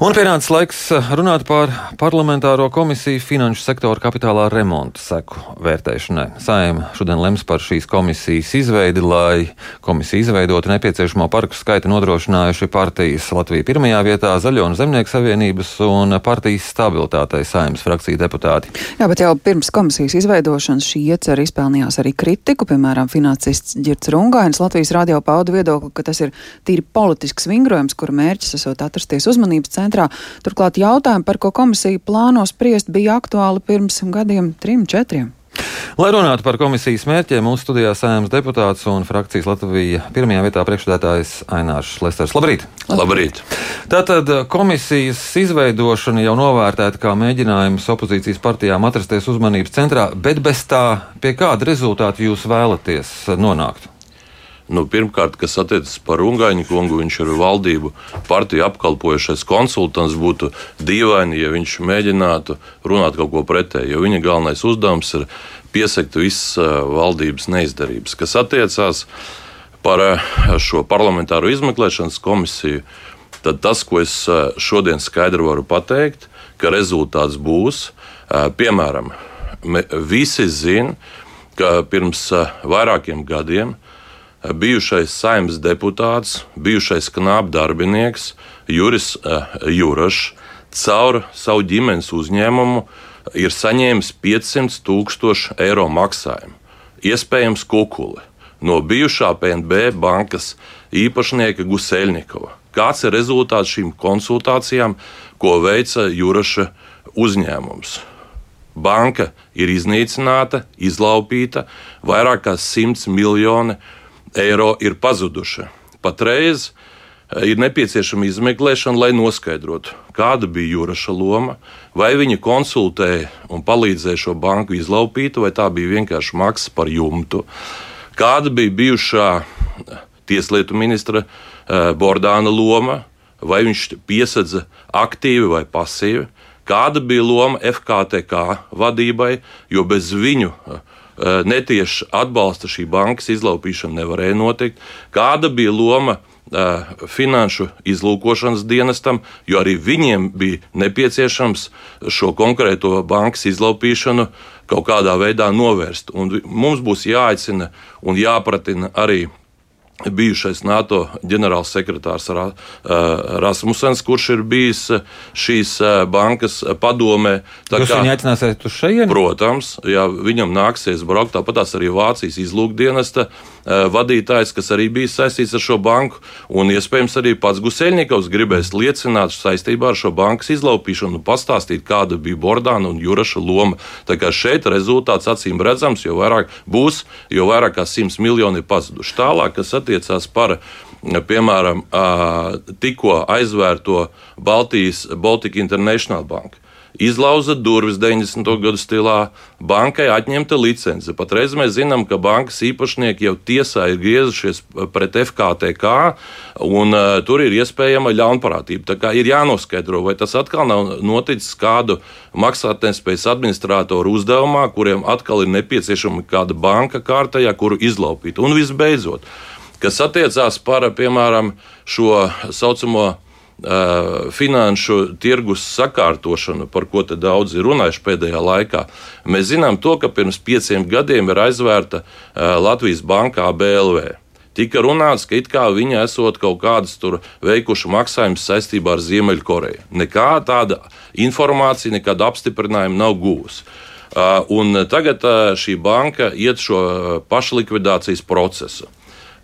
Un pienācis laiks runāt par parlamentāro komisiju finanšu sektora kapitālā remonta seku vērtēšanai. Saima šodien lems par šīs komisijas izveidi, lai komisija izveidotu nepieciešamo parku skaitu nodrošinājuši partijas Latvija pirmajā vietā, Zaļo un Zemnieku savienības un partijas stabilitātei saimas frakcija deputāti. Jā, bet jau pirms komisijas izveidošanas šī iecer izpelnījās arī kritiku, piemēram, finansists Girts Rungainis Latvijas radio pauda viedokli, ka tas ir tīri politisks vingrojums, kura mērķis esot atrasties uzmanības centrā centrā. Turklāt jautājumi, par ko komisija plāno spriest, bija aktuāli pirms gadiem, trim, četriem. Lai runātu par komisijas mērķiem, mūsu studijā sējams deputāts un frakcijas Latvija pirmajā vietā priekšstādātājs Ainārs Lesters. Labrīt! Labrīt! Tātad komisijas izveidošana jau novērtēta kā mēģinājums opozīcijas partijām atrasties uzmanības centrā, bet bez tā, pie kāda rezultāta jūs vēlaties nonākt? Nu, pirmkārt, kas attiecas par Ungāņu kungu, viņš ir valdību partiju apkalpojušais konsultants. Būtu dīvaini, ja viņš mēģinātu runāt kaut ko pretēju, jo viņa galvenais uzdevums ir piesakt visas valdības neizdarības. Kas attiecās par šo parlamentāro izmeklēšanas komisiju, tad tas, ko es šodien skaidri varu pateikt, ka rezultāts būs, piemēram, visi zina, ka pirms vairākiem gadiem bijušais saimnes deputāts, bijušais knāpa darbinieks Juris uh, Jurašs caur savu ģimenes uzņēmumu ir saņēmis 500 tūkstošu eiro maksājumu. Iespējams, kukuli no bijušā PNB bankas īpašnieka Guseļnikova. Kāds ir rezultāts šīm konsultācijām, ko veica Juraša uzņēmums? Banka ir iznīcināta, izlaupīta, vairāk kā 100 miljoni eiro eiro ir pazuduši. Patreiz eh, ir nepieciešama izmeklēšana, lai noskaidrotu, kāda bija Juraša loma, vai viņa konsultēja un palīdzēja šo banku izlaupīt, vai tā bija vienkārši maksa par jumtu. Kāda bija bijušā eh, tieslietu ministra eh, Bordāna loma, vai viņš piesadza aktīvi vai pasīvi, kāda bija loma FKTK vadībai, jo bez viņu Eh, netieši atbalsta šī bankas izlaupīšana nevarēja notikt. Kāda bija loma uh, finanšu izlūkošanas dienestam, jo arī viņiem bija nepieciešams šo konkrēto bankas izlaupīšanu kaut kādā veidā novērst. Un mums būs jāaicina un jāpratina arī bijušais NATO ģenerālsekretārs Rasmussens, kurš ir bijis šīs bankas padomē. Tā Jūs kā, viņu aicināsiet uz šejienu? Protams, ja viņam nāksies braukt, tāpat arī Vācijas izlūkdienesta vadītājs, kas arī bija saistīts ar šo banku, un iespējams arī pats Guseļņikovs gribēs liecināt saistībā ar šo bankas izlaupīšanu un pastāstīt, kāda bija Bordāna un Juraša loma. Tā kā šeit rezultāts acīm redzams, jo vairāk būs, jo vairāk kā 100 miljoni ir pazuduši. Tālāk, kas attiecas attiecās par piemēram tikko aizvērto Baltijas Baltic International Bank izlauza durvis 90. gadu stilā, bankai atņemta licence. Patreiz mēs zinām, ka bankas īpašnieki jau tiesā ir griezušies pret FKTK, un uh, tur ir iespējama ļaunprātība. Tā kā ir jānoskaidro, vai tas atkal nav noticis kādu maksātnespējas administratoru uzdevumā, kuriem atkal ir nepieciešama kāda banka kārtajā, kuru izlaupīt. Un visbeidzot, kas attiecās par, piemēram, šo saucamo uh, finanšu tirgus sakārtošanu, par ko te daudzi ir runājuši pēdējā laikā. Mēs zinām to, ka pirms pieciem gadiem ir aizvērta uh, Latvijas bankā BLV. Tika runāts, ka it kā viņi esot kaut kādas tur veikuši maksājumus saistībā ar Ziemeļkoreju. Nekā tāda informācija, nekāda apstiprinājuma nav gūs. Uh, tagad uh, šī banka iet šo pašlikvidācijas procesu.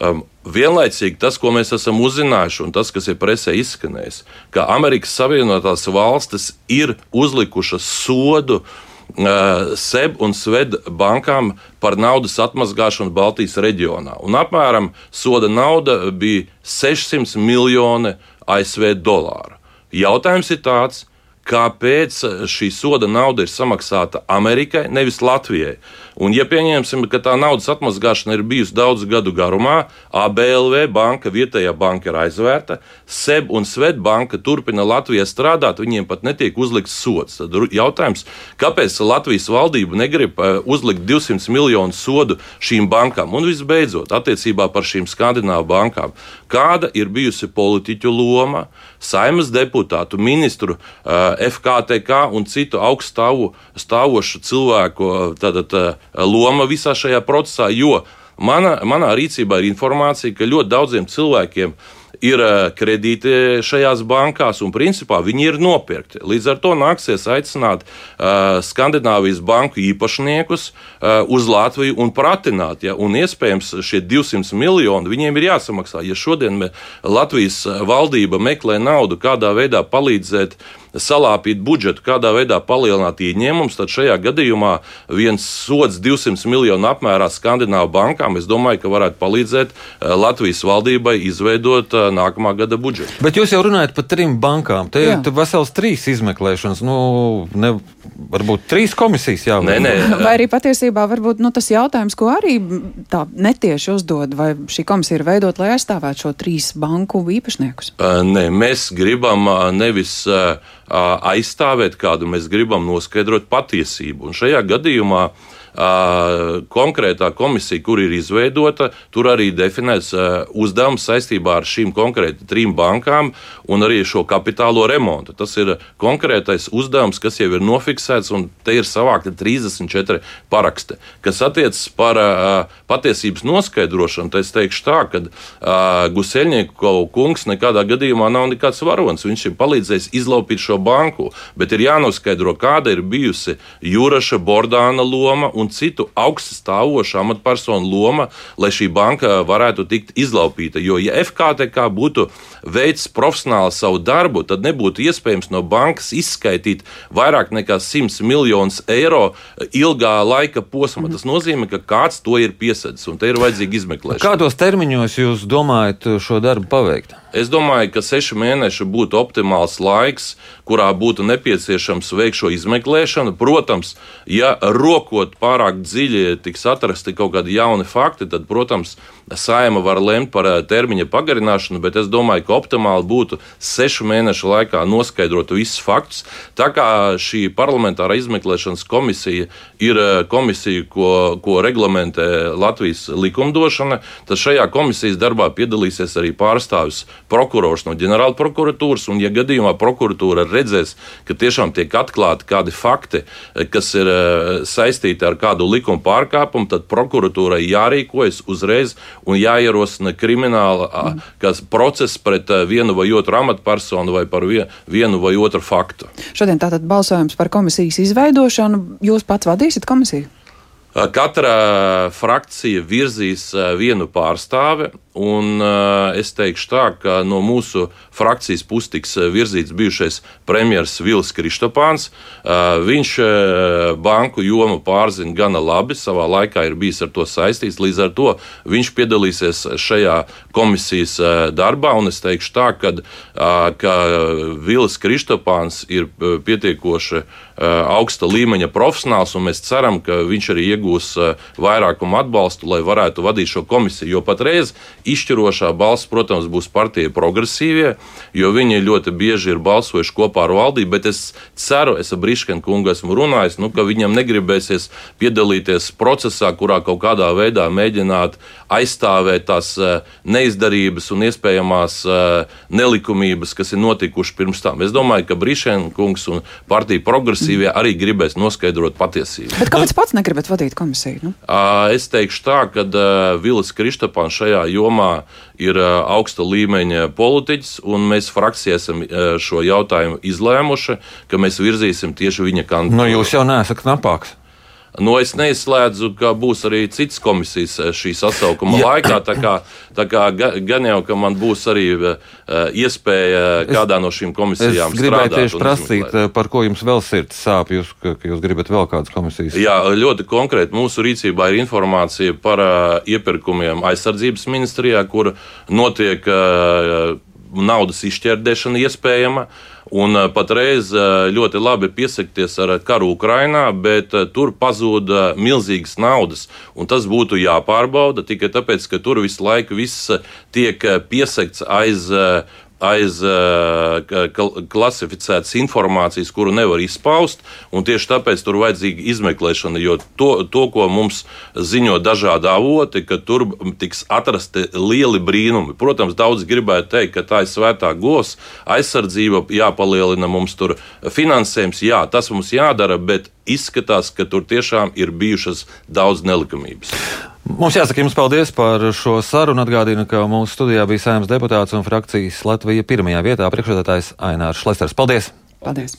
Um, vienlaicīgi tas, ko mēs esam uzzinājuši, un tas, kas ir presē izskanējis, ka Amerikas Savienotās valstis ir uzlikušas sodu uh, SEB un SVED bankām par naudas atmazgāšanu Baltijas reģionā. Un apmēram soda nauda bija 600 miljoni ASV dolāru. Jautājums ir tāds, kāpēc šī soda nauda ir samaksāta Amerikai, nevis Latvijai. Un, ja pieņemsim, ka tā naudas atmazgāšana ir bijusi daudzu gadu garumā, ABLV banka, vietējā banka ir aizvērta, SEB un Svetbanka turpina Latvijā strādāt, viņiem pat netiek uzlikts sots. Tad jautājums, kāpēc Latvijas valdība negrib eh, uzlikt 200 miljonu sodu šīm bankām? Un visbeidzot, attiecībā par šīm skandināvu bankām, kāda ir bijusi politiķu loma, saimas deputātu, ministru, eh, FKTK un citu augststāvu stāvošu cilvēku tātad, loma visā šajā procesā, jo mana, manā rīcībā ir informācija, ka ļoti daudziem cilvēkiem ir eh, kredīti šajās bankās, un principā viņi ir nopirkti. Līdz ar to nāksies aicināt uh, Skandināvijas banku īpašniekus uh, uz Latviju un pratināt, ja, un iespējams šie 200 miljoni viņiem ir jāsamaksā. Ja šodien Latvijas valdība meklē naudu, kādā veidā palīdzēt uh, salāpīt budžetu, kādā veidā palielināt ieņēmumus, tad šajā gadījumā viens sods 200 miljonu apmērā Skandināvu bankām, es domāju, ka varētu palīdzēt eh, Latvijas valdībai izveidot eh, nākamā gada budžetu. Bet jūs jau runājat par trim bankām. Te ir vesels trīs izmeklēšanas, nu, ne, varbūt trīs komisijas jābūt. Nē, nē. Vai arī patiesībā varbūt nu, tas jautājums, ko arī tā netieši uzdod, vai šī komisija ir veidot, lai aizstāvētu šo trīs banku īpašniekus? Nē, mēs gribam nevis aizstāvēt kādu, mēs gribam noskaidrot patiesību. Un šajā gadījumā konkrētā komisija, kur ir izveidota, tur arī definēts uzdevums saistībā ar šīm konkrēti trim bankām un arī šo kapitālo remontu. Tas ir konkrētais uzdevums, kas jau ir nofiksēts, un te ir savākti 34 paraksti. Kas attiecas par patiesības noskaidrošanu, tad es teikšu tā, ka Guseļnieku kungs nekādā gadījumā nav nekāds varonis. Viņš ir palīdzējis izlaupīt šo banku, bet ir jānoskaidro, kāda ir bijusi Juraša Bordāna loma un citu augstu stāvošu amatpersonu loma, lai šī banka varētu tikt izlaupīta. Jo, ja FKTK būtu veids profesionāli savu darbu, tad nebūtu iespējams no bankas izskaidrot vairāk nekā 100 miljonus eiro ilgā laika posmā. Tas nozīmē, ka kāds to ir piesadzis un te ir vajadzīga izmeklēšana. Kādos termiņos jūs domājat šo darbu paveikt? Es domāju, ka seši mēneši būtu optimāls laiks, kurā būtu nepieciešams veikt šo izmeklēšanu. Protams, ja rokot pārāk dziļi tiks atrasti kaut kādi jauni fakti, tad, protams, saima var lemt par eh, termiņa pagarināšanu, bet es domāju, ka optimāli būtu sešu mēnešu laikā noskaidrot visus faktus. Tā kā šī parlamentāra izmeklēšanas komisija ir eh, komisija, ko, ko reglamentē Latvijas likumdošana, tad šajā komisijas darbā piedalīsies arī pārstāvis prokurors no ģenerāla prokuratūras. Un, ja gadījumā prokuratūra redzēs, ka tiešām tiek atklāti kādi fakti, eh, kas ir saistīti ar kādu likuma pārkāpumu, tad prokuratūrai jārīkojas uzreiz un jāierosina krimināla mm. process pret vienu vai otru amatpersonu vai par vienu vai otru faktu. Šodien tātad balsojums par komisijas izveidošanu. Jūs pats vadīsiet komisiju? Katra frakcija virzīs vienu pārstāvi, Un uh, es teikšu tā, ka no mūsu frakcijas puses tiks virzīts bijušais premjerministrs Vils Kristopāns. Viņš banku jomu pārzina gana labi, savā laikā ir bijis ar to saistīts. Līdz ar to viņš piedalīsies šajā komisijas darbā. Un es teikšu tā, uh, ka Vils Kristopāns ir pietiekoši augsta līmeņa profesionāls, un mēs ceram, ka viņš arī iegūs uh, vairākumu atbalstu, lai varētu vadīt šo komisiju. Jo patreiz Izšķirošā balss, protams, būs partija progresīvie, jo viņi ļoti bieži ir balsojuši kopā ar valdību, bet es ceru, es ar Briškanu kungu esmu runājis, nu, ka viņam negribēsies piedalīties procesā, kurā kaut kādā veidā mēģināt aizstāvēt tās eh, neizdarības un iespējamās eh, nelikumības, kas ir notikušas pirms tam. Es domāju, ka Briškanu kungs un partija progresīvie arī gribēs noskaidrot patiesību. Bet kāpēc pats negribat vadīt komisiju? Nu? Es teikšu tā, ka Vilis Kristapāns šajā jomā jomā ir augsta līmeņa politiķis, un mēs frakcijā esam šo jautājumu izlēmuši, ka mēs virzīsim tieši viņa kandidātu. Nu, jūs jau neesat knapāks. Nu, es neizslēdzu, ka būs arī citas komisijas eh, šī sasaukuma Jā. laikā. Tā kā, tā kā gan jau, ka man būs arī uh, iespēja kādā no šīm komisijām es gribēju tieši prasīt, izmeklēt. par ko jums vēl sirds sāp, jūs, ka, ka jūs gribat vēl kādas komisijas. Jā, ļoti konkrēti mūsu rīcībā ir informācija par uh, iepirkumiem aizsardzības ministrijā, kur notiek uh, naudas izšķērdēšana iespējama. Un patreiz ļoti labi piesakties ar karu Ukrajinā, bet tur pazuda milzīgas naudas. Tas būtu jāpārbauda tikai tāpēc, ka tur visu laiku viss tiek piesakts aiz aiz klasificētas informācijas, kuru nevar izpaust. Tieši tāpēc tur vajadzīga izmeklēšana, jo to, to ko mums ziņo dažādi avoti, ka tur tiks atrasti lieli brīnumi. Protams, daudz gribētu teikt, ka tā ir svētā gos, aizsardzība, jāpalielina mums tur finansējums, jā, tas mums jādara, bet izskatās, ka tur tiešām ir bijušas daudz nelikumības. Mums jāsaka jums paldies par šo sarunu. Atgādinu, ka mūsu studijā bija saimnes deputāts un frakcijas Latvija pirmajā vietā priekšredētājs Ainārs Šlesters. Paldies! Paldies!